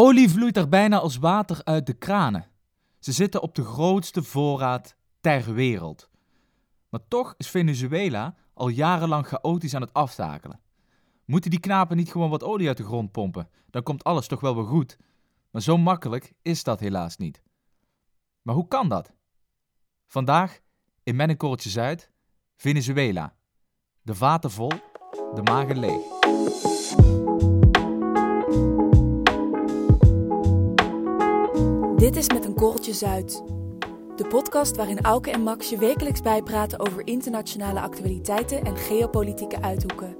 Olie vloeit er bijna als water uit de kranen. Ze zitten op de grootste voorraad ter wereld. Maar toch is Venezuela al jarenlang chaotisch aan het aftakelen. Moeten die knapen niet gewoon wat olie uit de grond pompen? Dan komt alles toch wel weer goed. Maar zo makkelijk is dat helaas niet. Maar hoe kan dat? Vandaag in Mennekorreltje Zuid, Venezuela. De vaten vol, de magen leeg. Dit is Met een Korreltje Zuid. De podcast waarin Auke en Max je wekelijks bijpraten over internationale actualiteiten en geopolitieke uithoeken.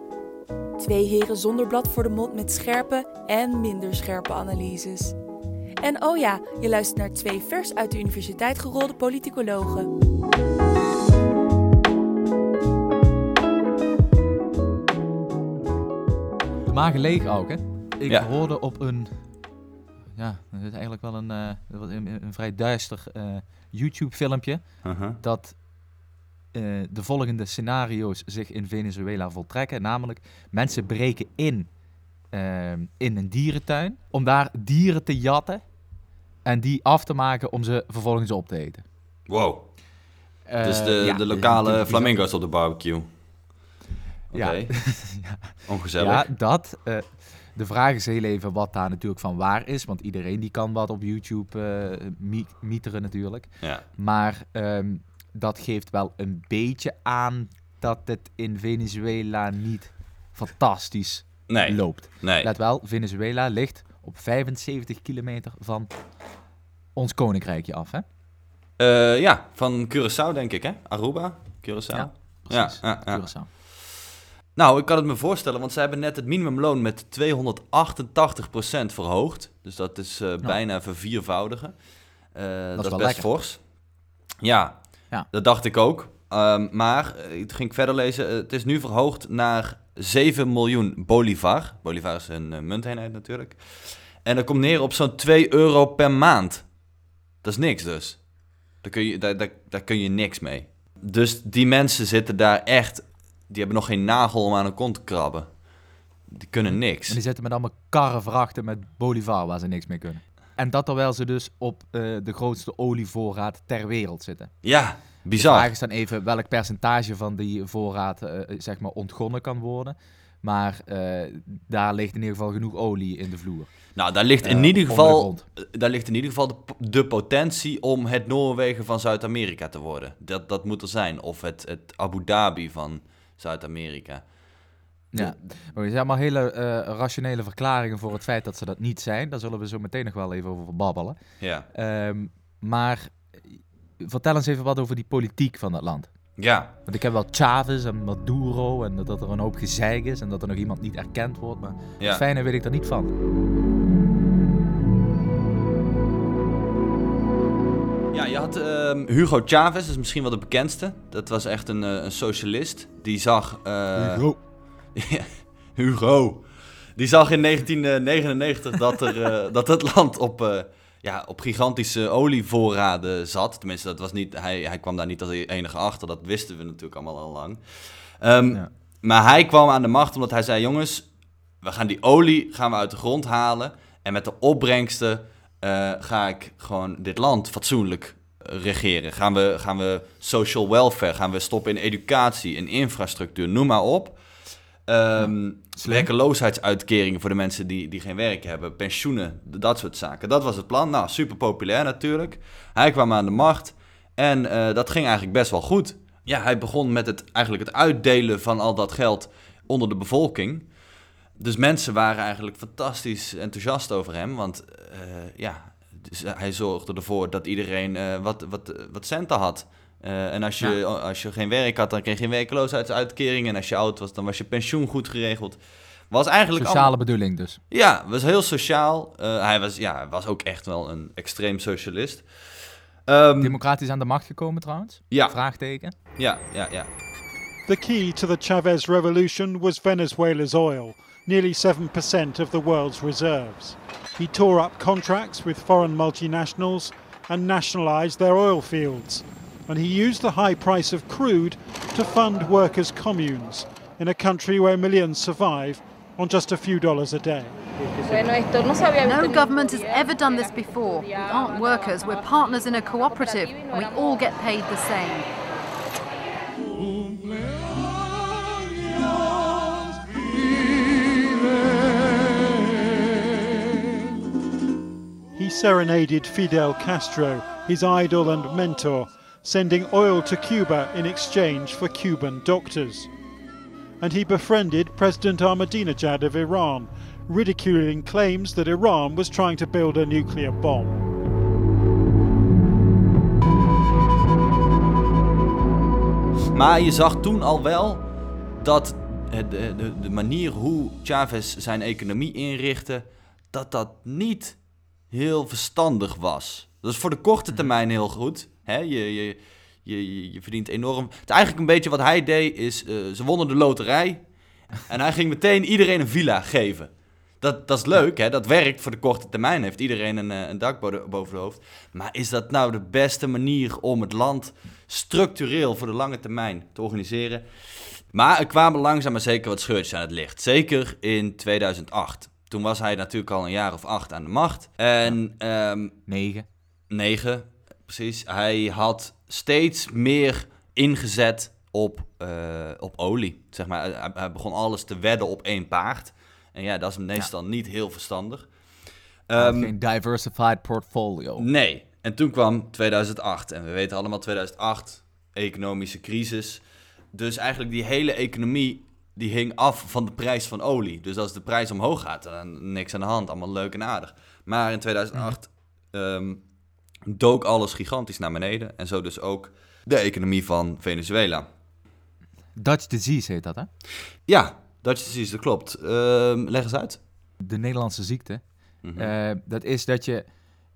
Twee heren zonder blad voor de mond met scherpe en minder scherpe analyses. En oh ja, je luistert naar twee vers uit de universiteit gerolde politicologen. De magen leeg ook, hè? Ik Ja. hoorde op een... Ja, dat is eigenlijk wel een, eh, een, een vrij duister eh, YouTube-filmpje... Uh-huh. dat eh, de volgende scenario's zich in Venezuela voltrekken. Namelijk, mensen breken in in een dierentuin om daar dieren te jatten en die af te maken om ze vervolgens op te eten. Wow. Dus de, ja, de lokale flamingo's op de barbecue. Oké. Ja. Ongezellig. Ja, dat. De vraag is heel even wat daar natuurlijk van waar is. Want iedereen die kan wat op YouTube mi- mieteren natuurlijk. Ja. Maar ehm, dat geeft wel een beetje aan dat het in Venezuela niet fantastisch Nee. loopt. Nee. Let wel, Venezuela ligt op 75 kilometer van ons koninkrijkje af, hè? Eh, ja, van Curaçao denk ik, hè? Aruba? Curaçao? Ja, ja, precies. ja, ja. Curaçao. Nou, ik kan het me voorstellen, want ze hebben net het minimumloon met 288% verhoogd. Dus dat is eh, bijna verviervoudigen. Eh, dat is best lekker. fors. Ja, Ja. dat dacht ik ook. Ehm, maar, eh, het ging ik verder lezen, het is nu verhoogd naar 7 miljoen bolivar. Bolivar is een munteenheid natuurlijk. En dat komt neer op zo'n 2 euro per maand. Dat is niks dus. Daar kun je, daar, daar, daar kun je niks mee. Dus die mensen zitten daar echt... Die hebben nog geen nagel om aan hun kont te krabben. Die kunnen niks. En die zitten met allemaal karren vrachten met bolivar waar ze niks mee kunnen. En dat terwijl ze dus op eh, de grootste olievoorraad ter wereld zitten. Ja, De vraag bizar. is dan even welk percentage van die voorraad eh, zeg maar ontgonnen kan worden. Maar daar ligt in ieder geval genoeg olie in de vloer. Nou, daar ligt in ieder geval... Daar ligt in ieder geval de, de potentie om het Noorwegen van Zuid-Amerika te worden. Dat, dat moet er zijn. Of het, het Abu Dhabi van Zuid-Amerika. Ja, maar er zijn allemaal hele eh, rationele verklaringen voor het feit dat ze dat niet zijn. Daar zullen we zo meteen nog wel even over babbelen. Ja. Ehm, maar vertel eens even wat over die politiek van dat land. Ja. Want ik heb wel Chavez en Maduro en dat er een hoop gezeik is en dat er nog iemand niet erkend wordt. Maar Ja. het fijne weet ik er niet van. Ehm, Hugo Chavez, is misschien wel de bekendste. Dat was echt een, eh, een socialist. Die zag... eh, Ja, Hugo. Die zag in 1999 dat, er, eh, dat het land op, ja, op gigantische olievoorraden zat. Tenminste, dat was niet, hij, hij kwam daar niet als enige achter. Dat wisten we natuurlijk allemaal al lang. Ehm, Ja. Maar hij kwam aan de macht omdat hij zei... jongens, we gaan die olie gaan we uit de grond halen... en met de opbrengsten ga ik gewoon dit land fatsoenlijk regeren. Gaan we, gaan we social welfare, gaan we stoppen in educatie, in infrastructuur, noem maar op. Ehm werkeloosheidsuitkeringen voor de mensen die, die geen werk hebben, pensioenen, dat soort zaken. Dat was het plan. Nou, super populair natuurlijk. Hij kwam aan de macht en eh, dat ging eigenlijk best wel goed. Ja, hij begon met het, eigenlijk het uitdelen van al dat geld onder de bevolking. Dus mensen waren eigenlijk fantastisch enthousiast over hem, want eh, ja, dus hij zorgde ervoor dat iedereen eh, wat, wat, wat centen had. Eh, en als je, Ja. als je geen werk had, dan kreeg je werkloosheidsuitkering. En als je oud was, dan was je pensioen goed geregeld. Was eigenlijk Sociale allemaal- bedoeling dus. ja, was heel sociaal. Eh, hij was, ja, was ook echt wel een extreem socialist. Ehm, Democratisch aan de macht gekomen trouwens? ja, Vraagteken. ja, ja, ja. The key to the Chavez revolution was Venezuela's oil, nearly 7% of the world's reserves. He tore up contracts with foreign multinationals and nationalized their oil fields. And he used the high price of crude to fund workers' communes in a country where millions survive on just a few dollars a day. No government has ever done this before. We aren't workers, we're partners in a cooperative, and we all get paid the same. Serenaded Fidel Castro, his idol and mentor, sending oil to Cuba in exchange for Cuban doctors. And he befriended President Ahmadinejad of Iran, ridiculing claims that Iran was trying to build a nuclear bomb. Maar je zag toen al wel dat het- de, de, de manier hoe Chavez zijn economie inrichtte, dat dat niet heel verstandig was. Dat is voor de korte termijn heel goed. Hè? Je, je, je, je- verdient enorm. Het eigenlijk een beetje wat hij deed, is eh, ze wonnen de loterij. En hij ging meteen iedereen een villa geven. Dat, dat is leuk, hè? dat werkt voor de korte termijn. Heeft iedereen een, eh, een dak bo- boven de hoofd. Maar is dat nou de beste manier om het land structureel voor de lange termijn te organiseren? Maar er kwamen langzaam maar zeker wat scheurtjes aan het licht. Zeker in 2008. Toen was hij natuurlijk al een jaar of acht aan de macht. En ehm, Negen. negen, precies. Hij had steeds meer ingezet op, eh, op olie. Zeg maar, hij, hij begon alles te wedden op één paard. En ja, dat is meestal niet heel verstandig. Ehm, geen diversified portfolio. Nee. En toen kwam 2008. En we weten allemaal 2008, economische crisis. Dus eigenlijk die hele economie die hing af van de prijs van olie. Dus als de prijs omhoog gaat, dan niks aan de hand. Allemaal leuk en aardig. Maar in 2008 ehm, dook alles gigantisch naar beneden. En zo dus ook de economie van Venezuela. Dutch disease heet dat, hè? Ja, is precies, dat klopt. Ehm, leg eens uit. De Nederlandse ziekte. Mhm. Eh, dat is dat je...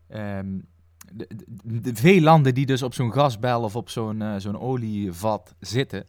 ehm, de, de- de- veel landen die dus op zo'n gasbel of op zo'n eh, zo'n olievat zitten,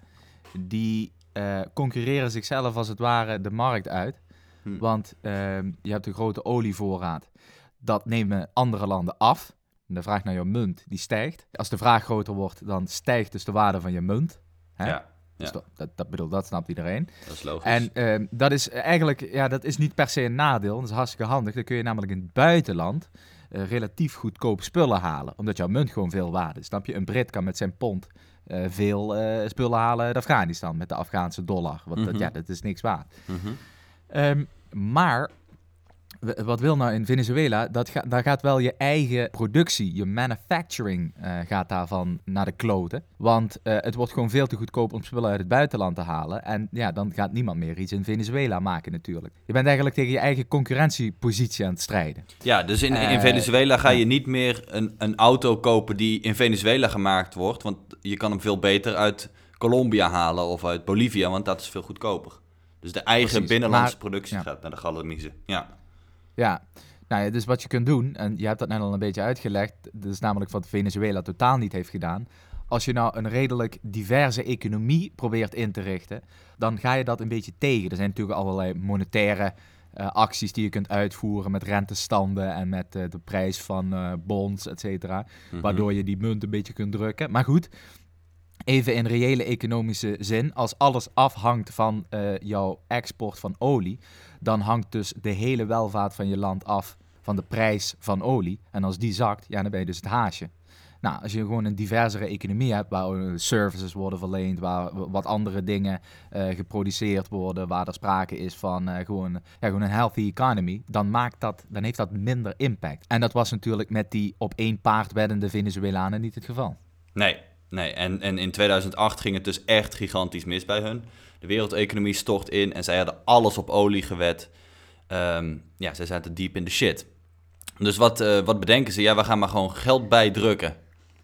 die eh, concurreren zichzelf als het ware de markt uit. Hm. Want ehm, je hebt een grote olievoorraad. Dat nemen andere landen af. En de vraag naar jouw munt, die stijgt. Als de vraag groter wordt, dan stijgt dus de waarde van je munt. Hè? Ja, Dus ja. dat, dat, dat bedoel, dat snapt iedereen. dat is logisch. En ehm, dat is eigenlijk, ja, dat is niet per se een nadeel. Dat is hartstikke handig. Dan kun je namelijk in het buitenland eh, relatief goedkoop spullen halen. Omdat jouw munt gewoon veel waard is. Snap je? Een Brit kan met zijn pond eh, veel eh, spullen halen uit Afghanistan met de Afghaanse dollar. Want dat, Mhm. ja, dat is niks waard. Mhm. Ehm, maar wat wil nou in Venezuela? Dat ga, daar gaat wel je eigen productie, je manufacturing eh, gaat daarvan naar de kloten. Want eh, het wordt gewoon veel te goedkoop om spullen uit het buitenland te halen. En ja, dan gaat niemand meer iets in Venezuela maken natuurlijk. Je bent eigenlijk tegen je eigen concurrentiepositie aan het strijden. Ja, dus in, in Eh, Venezuela ga je ja. niet meer een, een auto kopen die in Venezuela gemaakt wordt. Want je kan hem veel beter uit Colombia halen of uit Bolivia, want dat is veel goedkoper. Dus de eigen Precies, binnenlandse maar- productie ja. gaat naar de galamiezen. Ja. Ja, nou ja, dus wat je kunt doen, en je hebt dat net al een beetje uitgelegd, dat is namelijk wat Venezuela totaal niet heeft gedaan. Als je nou een redelijk diverse economie probeert in te richten, dan ga je dat een beetje tegen. Er zijn natuurlijk allerlei monetaire eh, acties die je kunt uitvoeren met rentestanden en met eh, de prijs van eh, bonds, et cetera. Mhm. Waardoor je die munt een beetje kunt drukken. Maar goed, even in reële economische zin, als alles afhangt van jouw export van olie, dan hangt dus de hele welvaart van je land af van de prijs van olie. En als die zakt, ja, dan ben je dus het haasje. Nou, als je gewoon een diversere economie hebt, waar services worden verleend, waar wat andere dingen eh, geproduceerd worden, waar er sprake is van eh, gewoon, ja, gewoon een healthy economy, dan, maakt dat, dan heeft dat minder impact. En dat was natuurlijk met die op één paard weddende Venezuelanen niet het geval. Nee, nee. En, en in 2008 ging het dus echt gigantisch mis bij hun. De wereldeconomie stort in en zij hadden alles op olie gewet. Ehm, ja, zij zaten diep in de shit. Dus wat, eh, wat bedenken ze? Ja, we gaan maar gewoon geld bijdrukken.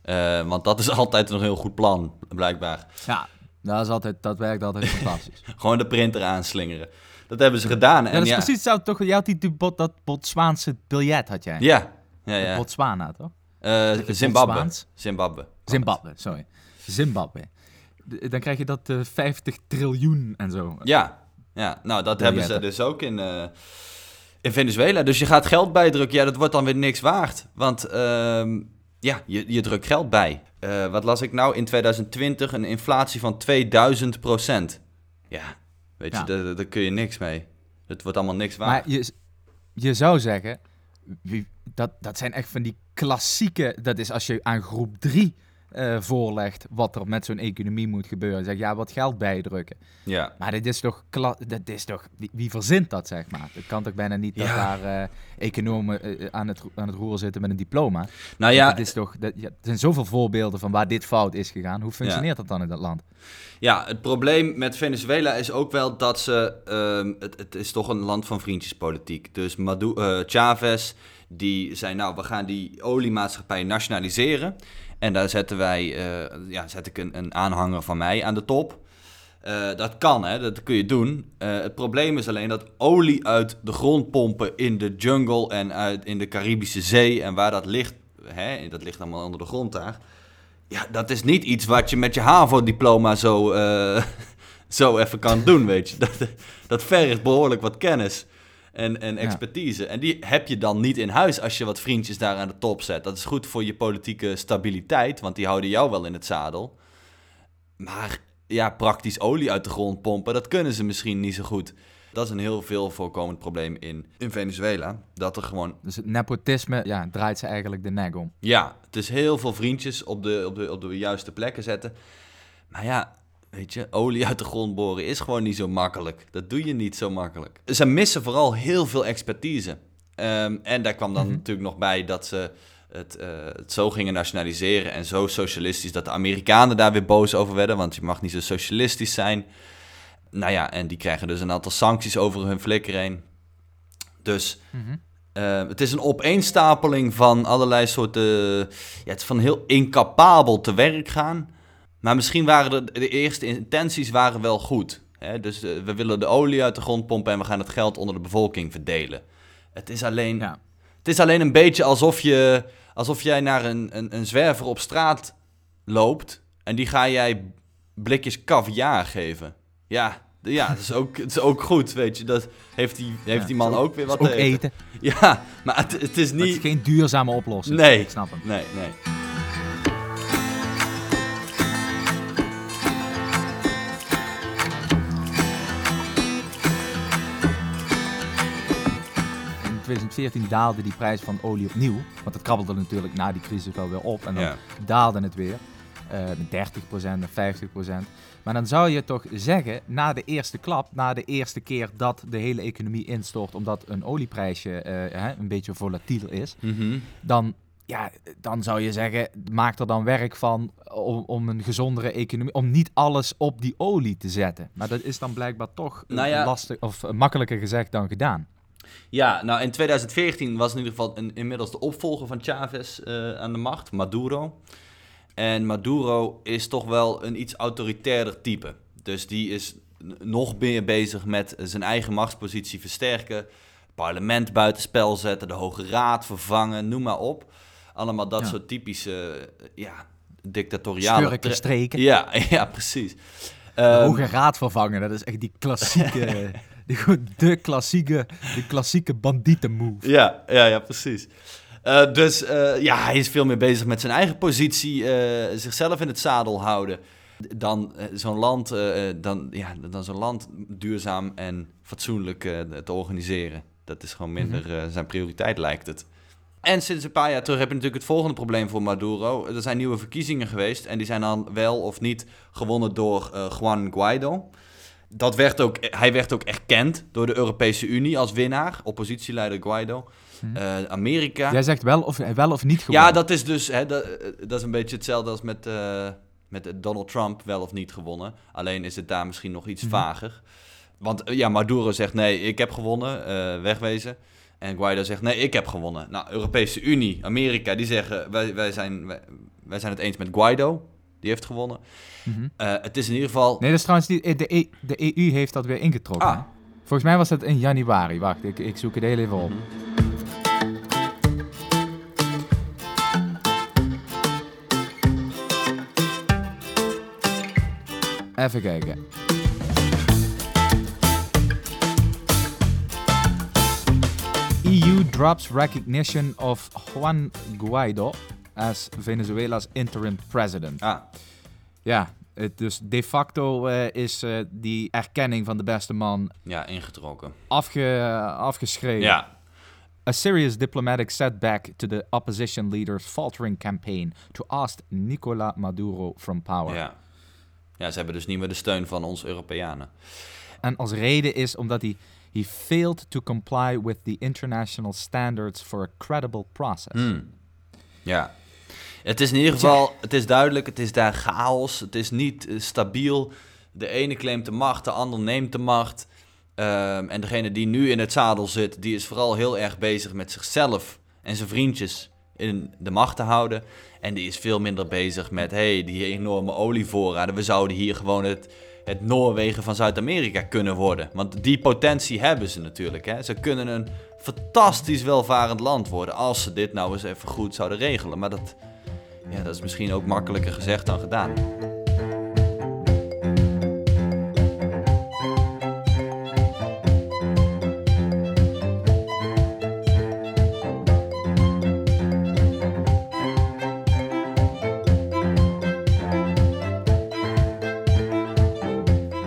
Eh, want dat is altijd een heel goed plan, blijkbaar. Ja, dat, is altijd, dat werkt altijd fantastisch. Gewoon de printer aanslingeren. Dat hebben ze gedaan. Ja, En dat is ja, precies zo, toch? Je had die, die bot, dat Botswaanse biljet, had jij. Ja, ja, ja. Botswana, toch? Eh, Zimbabwe. Zimbabwe. Zimbabwe, sorry. Zimbabwe. Dan krijg je dat eh 50 triljoen en zo. Ja, ja. nou dat hebben ze dus ook in, eh, in Venezuela. Dus je gaat geld bijdrukken, ja, dat wordt dan weer niks waard. Want ehm, ja, je, je drukt geld bij. Eh, wat las ik nou? In 2020 een inflatie van 2000 procent. Ja, weet je, daar, daar kun je niks mee. Het wordt allemaal niks waard. Maar je, je zou zeggen, dat, dat zijn echt van die klassieke... Dat is als je aan groep 3 eh, voorlegt wat er met zo'n economie moet gebeuren. Zeg ja, wat geld bijdrukken. Ja. Maar dit is toch... Dat is toch wie, wie verzint dat, zeg maar? Het kan toch bijna niet dat Ja. daar eh, economen eh, aan, het, aan het roer zitten met een diploma? Nou ja, Het is toch, dat, ja, er zijn zoveel voorbeelden van waar dit fout is gegaan. Hoe functioneert dat dan in dat land? Ja, het probleem met Venezuela is ook wel dat ze. ehm, het, het is toch een land van vriendjespolitiek. Dus Madu eh, Chavez, die zei: Nou, we gaan die oliemaatschappij nationaliseren. En daar zetten wij. eh, ja, zet ik een, een aanhanger van mij aan de top. Eh, dat kan, hè, dat kun je doen. Eh, het probleem is alleen dat olie uit de grond pompen in de jungle en uit, in de Caribische Zee en waar dat ligt, hè, dat ligt allemaal onder de grond daar. Ja, dat is niet iets wat je met je HAVO-diploma zo, zo even kan doen, weet je. Dat, dat vergt behoorlijk wat kennis en, en Ja. expertise. En die heb je dan niet in huis als je wat vriendjes daar aan de top zet. Dat is goed voor je politieke stabiliteit, want die houden jou wel in het zadel. Maar ja, praktisch olie uit de grond pompen, dat kunnen ze misschien niet zo goed. Dat is een heel veel voorkomend probleem in, in Venezuela. Dat er gewoon Dus het nepotisme ja, draait ze eigenlijk de nek om. ja, het is heel veel vriendjes op de, op, de, op de juiste plekken zetten. Maar ja, weet je, olie uit de grond boren is gewoon niet zo makkelijk. Dat doe je niet zo makkelijk. Ze missen vooral heel veel expertise. Ehm, en daar kwam dan Mhm. natuurlijk nog bij dat ze het, eh, het zo gingen nationaliseren en zo socialistisch dat de Amerikanen daar weer boos over werden, want je mag niet zo socialistisch zijn. Nou ja, en die krijgen dus een aantal sancties over hun flikker heen. Dus eh, het is een opeenstapeling van allerlei soorten. Ja, het is van heel incapabel te werk gaan. Maar misschien waren de, de eerste intenties waren wel goed. Hè? Dus eh, we willen de olie uit de grond pompen en we gaan het geld onder de bevolking verdelen. Het is alleen, Ja. het is alleen een beetje alsof, je, alsof jij naar een, een, een zwerver op straat loopt en die ga jij blikjes caviar geven. Ja, ja dat is ook, het is ook goed, weet je. Dat heeft die, heeft Ja, die man ook, weer wat Ook te eten. eten. Ja, maar het, het is Maar het is niet... geen duurzame oplossing. Nee. Ik snap hem. Nee, nee. 2014 daalde die prijs van olie opnieuw. Want het krabbelde natuurlijk na die crisis wel weer op. En dan Ja. daalde het weer. met 30% en 50%. Maar dan zou je toch zeggen, na de eerste klap, na de eerste keer dat de hele economie instort, omdat een olieprijsje eh, hè, een beetje volatiel is, Mhm. dan, ja, dan zou je zeggen, maak er dan werk van om, om een gezondere economie, om niet alles op die olie te zetten. Maar dat is dan blijkbaar toch Nou ja. lastig of makkelijker gezegd dan gedaan. Ja, nou in 2014 was in ieder geval een, inmiddels de opvolger van Chavez eh, aan de macht, Maduro. En Maduro is toch wel een iets autoritairder type. Dus die is nog meer bezig met zijn eigen machtspositie versterken. Parlement buitenspel zetten, de Hoge Raad vervangen, noem maar op. Allemaal dat Ja. soort typische, eh, ja, dictatoriale... Schurken, tre- streken. Ja, ja, precies. De Ehm, Hoge Raad vervangen, dat is echt die klassieke, gewoon de klassieke, de klassieke bandietenmove. Ja, ja, ja, precies. Eh, dus eh, ja, hij is veel meer bezig met zijn eigen positie, eh, zichzelf in het zadel houden. Dan zo'n land, dan, ja, dan zo'n land duurzaam en fatsoenlijk te organiseren. Dat is gewoon minder eh, zijn prioriteit, lijkt het. En sinds een paar jaar terug heb je natuurlijk het volgende probleem voor Maduro. Er zijn nieuwe verkiezingen geweest en die zijn dan wel of niet gewonnen door Juan Guaido. Dat werd ook, hij werd ook erkend door de Europese Unie als winnaar, oppositieleider Guaido. Eh, Amerika. Jij zegt wel of, wel of niet gewonnen. Ja, dat is dus hè, dat, eh, dat is een beetje hetzelfde als met, eh, met Donald Trump wel of niet gewonnen. Alleen is het daar misschien nog iets vager. Want eh, ja, Maduro zegt nee, ik heb gewonnen, eh, wegwezen. En Guaido zegt nee, ik heb gewonnen. Nou, Europese Unie, Amerika, die zeggen wij, wij, zijn, wij, wij zijn het eens met Guaido. Die heeft gewonnen. Mhm. Eh, het is in ieder geval... Nee, dat is trouwens die, de, E- de EU heeft dat weer ingetrokken. Ah. Volgens mij was dat in januari. Wacht, ik, ik zoek het heel even op. Even kijken. EU drops recognition of Juan Guaido as Venezuela's interim president. Ah, Ja, Het dus de facto eh, is eh, die erkenning van de beste man Ja, ingetrokken. afge, afgeschreven. Ja, A serious diplomatic setback to the opposition leader's faltering campaign to oust Nicola Maduro from power. ja. Ja, ze hebben dus niet meer de steun van ons Europeanen. En als reden is omdat hij he failed to comply with the international standards for a credible process. Hmm. Ja. Het is in ieder geval, het is duidelijk, het is daar chaos. Het is niet eh, stabiel. De ene claimt de macht, de ander neemt de macht. Ehm, en degene die nu in het zadel zit, die is vooral heel erg bezig met zichzelf en zijn vriendjes in de macht te houden. En die is veel minder bezig met, hey, die enorme olievoorraden. We zouden hier gewoon het, het Noorwegen van Zuid-Amerika kunnen worden. Want die potentie hebben ze natuurlijk. Hè? Ze kunnen een fantastisch welvarend land worden als ze dit nou eens even goed zouden regelen. Maar dat, ja, dat is misschien ook makkelijker gezegd dan gedaan.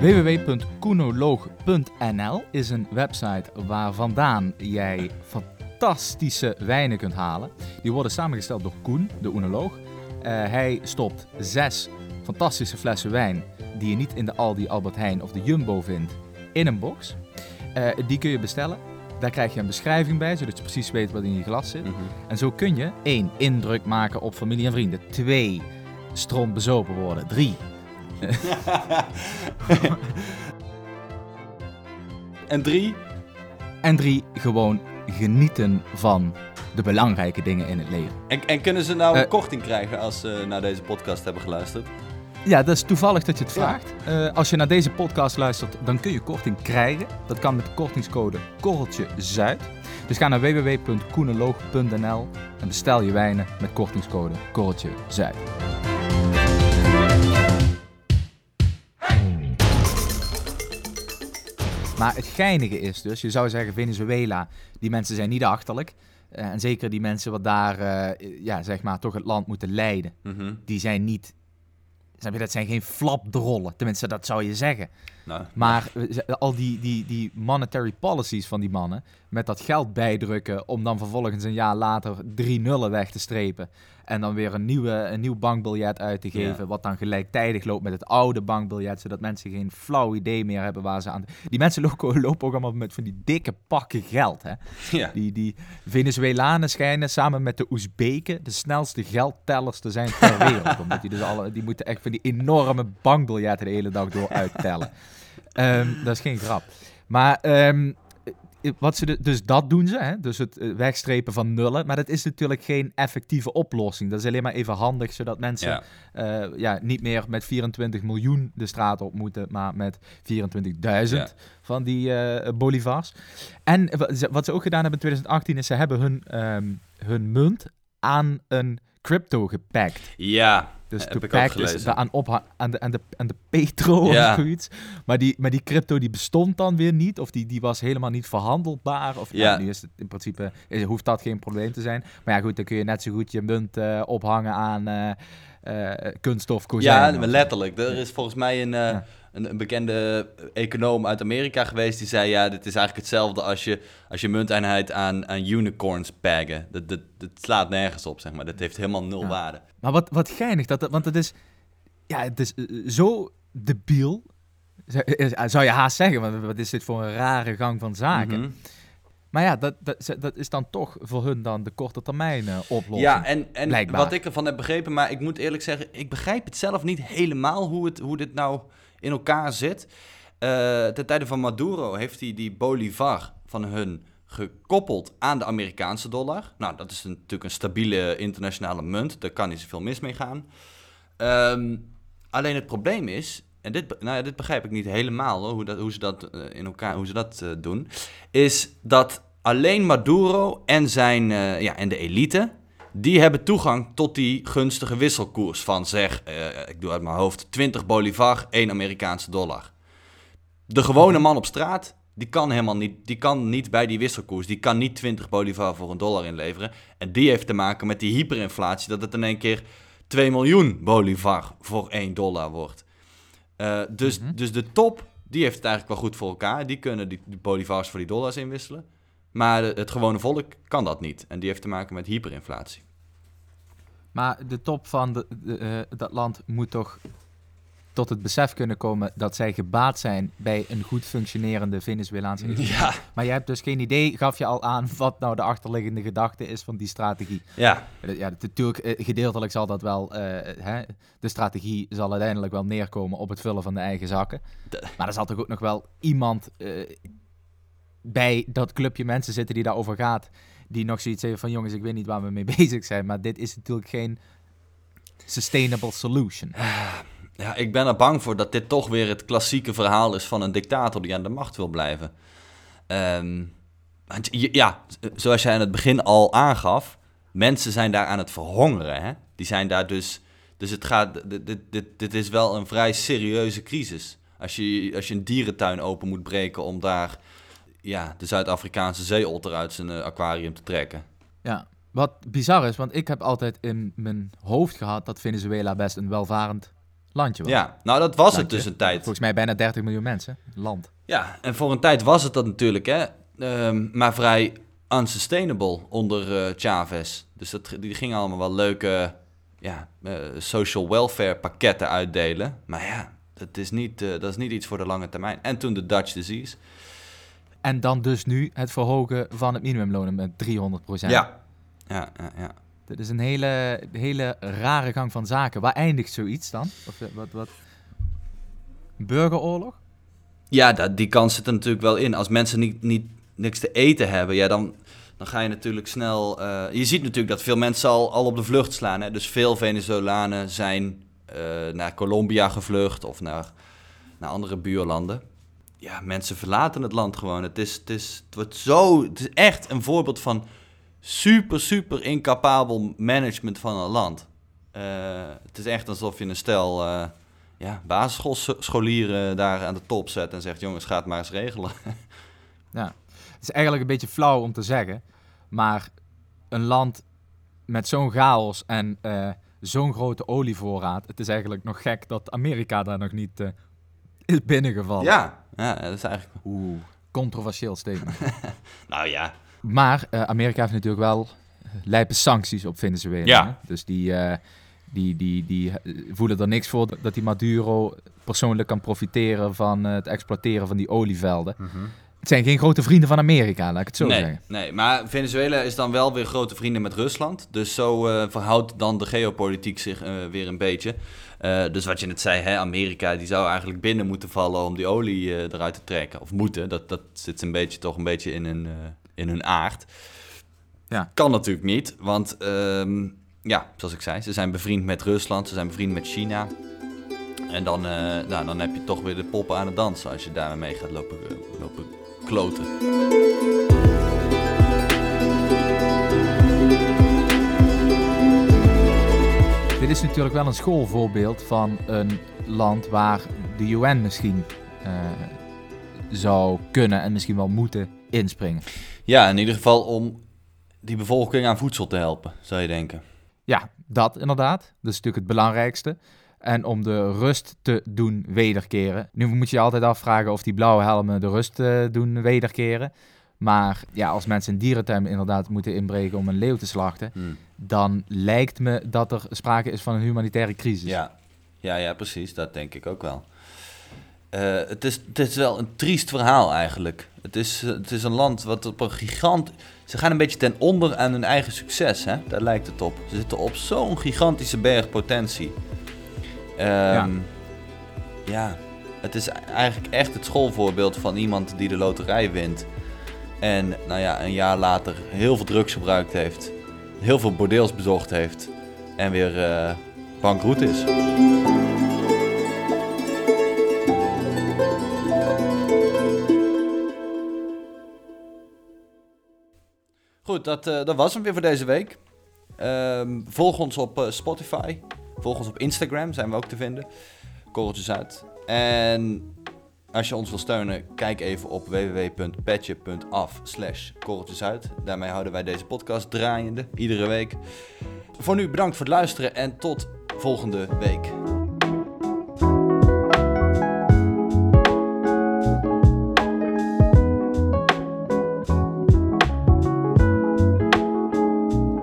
www.koenoloog.nl is een website waar vandaan jij fantastische wijnen kunt halen. Die worden samengesteld door Koen, de oenoloog. Eh, hij stopt zes fantastische flessen wijn die je niet in de Aldi, Albert Heijn of de Jumbo vindt, in een box. Eh, die kun je bestellen. Daar krijg je een beschrijving bij, zodat je precies weet wat in je glas zit. En zo kun je één indruk maken op familie en vrienden. Twee stront bezopen worden. Drie En drie, En drie, gewoon genieten van de belangrijke dingen in het leven. en, en kunnen ze nou een Eh. korting krijgen als ze naar deze podcast hebben geluisterd? Ja, dat is toevallig dat je het vraagt. Eh, als je naar deze podcast luistert, dan kun je korting krijgen. Dat kan met de kortingscode Korreltje Zuid. Dus ga naar www.koeneloog.nl en bestel je wijnen met kortingscode Korreltje Zuid. Maar het geinige is dus, je zou zeggen Venezuela, die mensen zijn niet achterlijk. Eh, en zeker die mensen wat daar, eh, ja, zeg maar, toch het land moeten leiden. Mhm. Die zijn niet, snap je, dat zijn geen flapdrollen. Tenminste, dat zou je zeggen. Nou, Maar al die, die, die monetary policies van die mannen, met dat geld bijdrukken om dan vervolgens een jaar later drie nullen weg te strepen en dan weer een, nieuwe, een nieuw bankbiljet uit te geven, Ja. wat dan gelijktijdig loopt met het oude bankbiljet, zodat mensen geen flauw idee meer hebben waar ze aan... Die mensen lopen, lopen ook allemaal met van die dikke pakken geld, hè. ja. Die, die Venezuelanen schijnen samen met de Oezbeken de snelste geldtellers te zijn ter wereld. Omdat die, dus alle, die moeten echt van die enorme bankbiljetten de hele dag door uittellen. Ehm, dat is geen grap. Maar ehm, eh, wat ze de- dus dat doen ze, hè? dus het eh, wegstrepen van nullen. Maar dat is natuurlijk geen effectieve oplossing. Dat is alleen maar even handig, zodat mensen Ja. eh, ja, niet meer met 24 miljoen de straat op moeten, maar met 24.000 Ja. van die eh, bolivars. En wat ze ook gedaan hebben in 2018 is ze hebben hun, ehm, hun munt aan een crypto gepakt. ja, Dus heb ik ook pack is aan, opha- aan, de, aan, de, aan de petro Ja. of zoiets. Maar die, maar die crypto die bestond dan weer niet. Of die, die was helemaal niet verhandelbaar. Of ja. Nu is het in principe is, hoeft dat geen probleem te zijn. Maar ja, goed, dan kun je net zo goed je munt eh, ophangen aan eh eh, kunststof kozijn. Ja, letterlijk. Er is volgens mij een, eh, Ja. een, een bekende econoom uit Amerika geweest die zei: Ja, dit is eigenlijk hetzelfde als je, als je munteenheid aan, aan unicorns paggen. Dat, dat, dat slaat nergens op, zeg maar. Dat heeft helemaal nul Ja. waarde. Maar wat, wat geinig, dat, want het is, ja, het is eh, zo debiel, zou- eh, zou je haast zeggen, want wat is dit voor een rare gang van zaken. Mhm. Maar ja, dat, dat, dat is dan toch voor hun dan de korte termijn eh, oplossing. Ja, en, en Blijkbaar. wat ik ervan heb begrepen, maar ik moet eerlijk zeggen, ik begrijp het zelf niet helemaal hoe, het, hoe dit nou in elkaar zit. Eh ten tijde van Maduro heeft hij die bolivar van hun gekoppeld aan de Amerikaanse dollar. Nou, dat is een- natuurlijk een stabiele internationale munt, daar kan niet zoveel mis mee gaan. Ehm, alleen het probleem is, en dit, nou ja, dit begrijp ik niet helemaal hoe, dat, hoe ze dat eh, in elkaar, hoe ze dat eh, doen, is dat alleen Maduro en zijn eh, ja, en de elite, die hebben toegang tot die gunstige wisselkoers van zeg, ik doe uit mijn hoofd 20 bolivar, 1 Amerikaanse dollar. De gewone man op straat, die kan helemaal niet, die kan niet bij die wisselkoers, die kan niet 20 bolivar voor een dollar inleveren. En die heeft te maken met die hyperinflatie, dat het in één keer 2 miljoen bolivar voor 1 dollar wordt. Eh, dus, Mhm. dus de top, die heeft het eigenlijk wel goed voor elkaar. Die kunnen die, die bolivars voor die dollars inwisselen. Maar de- het gewone volk kan dat niet. En die heeft te maken met hyperinflatie. Maar de top van de, de, eh, dat land moet toch tot het besef kunnen komen dat zij gebaat zijn bij een goed functionerende Venezolaanse economie. Ja, Maar je hebt dus geen idee, gaf je al aan, wat nou de achterliggende gedachte is van die strategie. ja. Eh, Ja, natuurlijk, eh, gedeeltelijk zal dat wel, eh, hè, de strategie zal uiteindelijk wel neerkomen op het vullen van de eigen zakken. De- Maar er zal toch ook nog wel iemand bij dat clubje mensen zitten die daarover gaat, die nog zoiets heeft van jongens, ik weet niet waar we mee bezig zijn, maar dit is natuurlijk geen sustainable solution. Ja, ik ben er bang voor dat dit toch weer het klassieke verhaal is van een dictator die aan de macht wil blijven. Ehm, ja, zoals jij in het begin al aangaf, mensen zijn daar aan het verhongeren. Hè? Die zijn daar dus. Dus het gaat. Dit, dit, dit, dit is wel een vrij serieuze crisis. Als je, als je een dierentuin open moet breken om daar ja, de Zuid-Afrikaanse zeeotter uit zijn eh, aquarium te trekken. Ja, wat bizar is, want ik heb altijd in mijn hoofd gehad dat Venezuela best een welvarend landje was. Ja, nou dat was het dus een tijd. Volgens mij bijna 30 miljoen mensen, land. Ja, en voor een tijd was het dat natuurlijk, hè. Ehm, maar vrij unsustainable onder eh, Chavez. Dus dat, die gingen allemaal wel leuke ja, eh, social welfare pakketten uitdelen. Maar ja, dat is, niet, eh, dat is niet iets voor de lange termijn. En toen de Dutch disease. En dan dus nu het verhogen van het minimumloon met 300 Ja. Ja, ja, ja. Dit is een hele, hele rare gang van zaken. Waar eindigt zoiets dan? Of, eh, wat, wat? Burgeroorlog? Ja, dat, die kans zit er natuurlijk wel in. Als mensen niet, niet niks te eten hebben, ja, dan, dan ga je natuurlijk snel... eh, je ziet natuurlijk dat veel mensen al, al op de vlucht slaan. Hè? Dus veel Venezolanen zijn eh, naar Colombia gevlucht of naar, naar andere buurlanden. Ja, mensen verlaten het land gewoon. Het, is, het, is, het, wordt zo, het is echt een voorbeeld van super, super incapabel management van een land. Eh, het is echt alsof je een stel... eh, ja, basisschoolscholieren daar aan de top zet en zegt: jongens, ga het maar eens regelen. Ja. Het is eigenlijk een beetje flauw om te zeggen. Maar een land met zo'n chaos en eh, zo'n grote olievoorraad. Het is eigenlijk nog gek dat Amerika daar nog niet is binnengevallen. Ja, ja, dat is eigenlijk. Oeh, controversieel statement. Nou ja, Maar eh, Amerika heeft natuurlijk wel lijpe sancties op Venezuela. Ja. Dus die, eh, die, die, die eh, voelen er niks voor dat die Maduro persoonlijk kan profiteren van eh, het exploiteren van die olievelden. Het zijn geen grote vrienden van Amerika, laat ik het zo nee, zeggen. nee, maar Venezuela is dan wel weer grote vrienden met Rusland. Dus zo eh, verhoudt dan de geopolitiek zich eh, weer een beetje. Eh, dus wat je net zei, hè, Amerika die zou eigenlijk binnen moeten vallen om die olie eh, eruit te trekken. Of moeten, dat, dat zit een beetje, toch een beetje in eh, in hun aard. Ja. Kan natuurlijk niet, want ehm, ja, zoals ik zei, ze zijn bevriend met Rusland, ze zijn bevriend met China. En dan, eh, nou, dan heb je toch weer de poppen aan het dansen als je daarmee mee gaat lopen, eh, lopen kloten. Dit is natuurlijk wel een schoolvoorbeeld van een land waar de UN misschien eh, zou kunnen en misschien wel moeten inspringen. Ja, in ieder geval om die bevolking aan voedsel te helpen, zou je denken. Ja, dat inderdaad. Dat is natuurlijk het belangrijkste. En om de rust te doen wederkeren. Nu moet je je altijd afvragen of die blauwe helmen de rust eh, doen wederkeren. Maar ja, als mensen een dierentuin inderdaad moeten inbreken om een leeuw te slachten, Hmm. dan lijkt me dat er sprake is van een humanitaire crisis. Ja. ja, ja, precies. Dat denk ik ook wel. Eh, het, is, het is wel een triest verhaal eigenlijk. Het is, het is een land wat op een gigant... Ze gaan een beetje ten onder aan hun eigen succes, hè? Daar lijkt het op. Ze zitten op zo'n gigantische berg potentie. Ehm, ja. het is eigenlijk echt het schoolvoorbeeld van iemand die de loterij wint. En nou ja, een jaar later heel veel drugs gebruikt heeft. Heel veel bordeels bezocht heeft. En weer eh bankroet is. Goed, dat, eh, dat was hem weer voor deze week. Ehm, volg ons op eh, Spotify. Volg ons op Instagram, zijn we ook te vinden. Korreltjes uit. En als je ons wil steunen, kijk even op www.petje.af slash. Daarmee houden wij deze podcast draaiende, iedere week. Voor nu bedankt voor het luisteren en tot volgende week.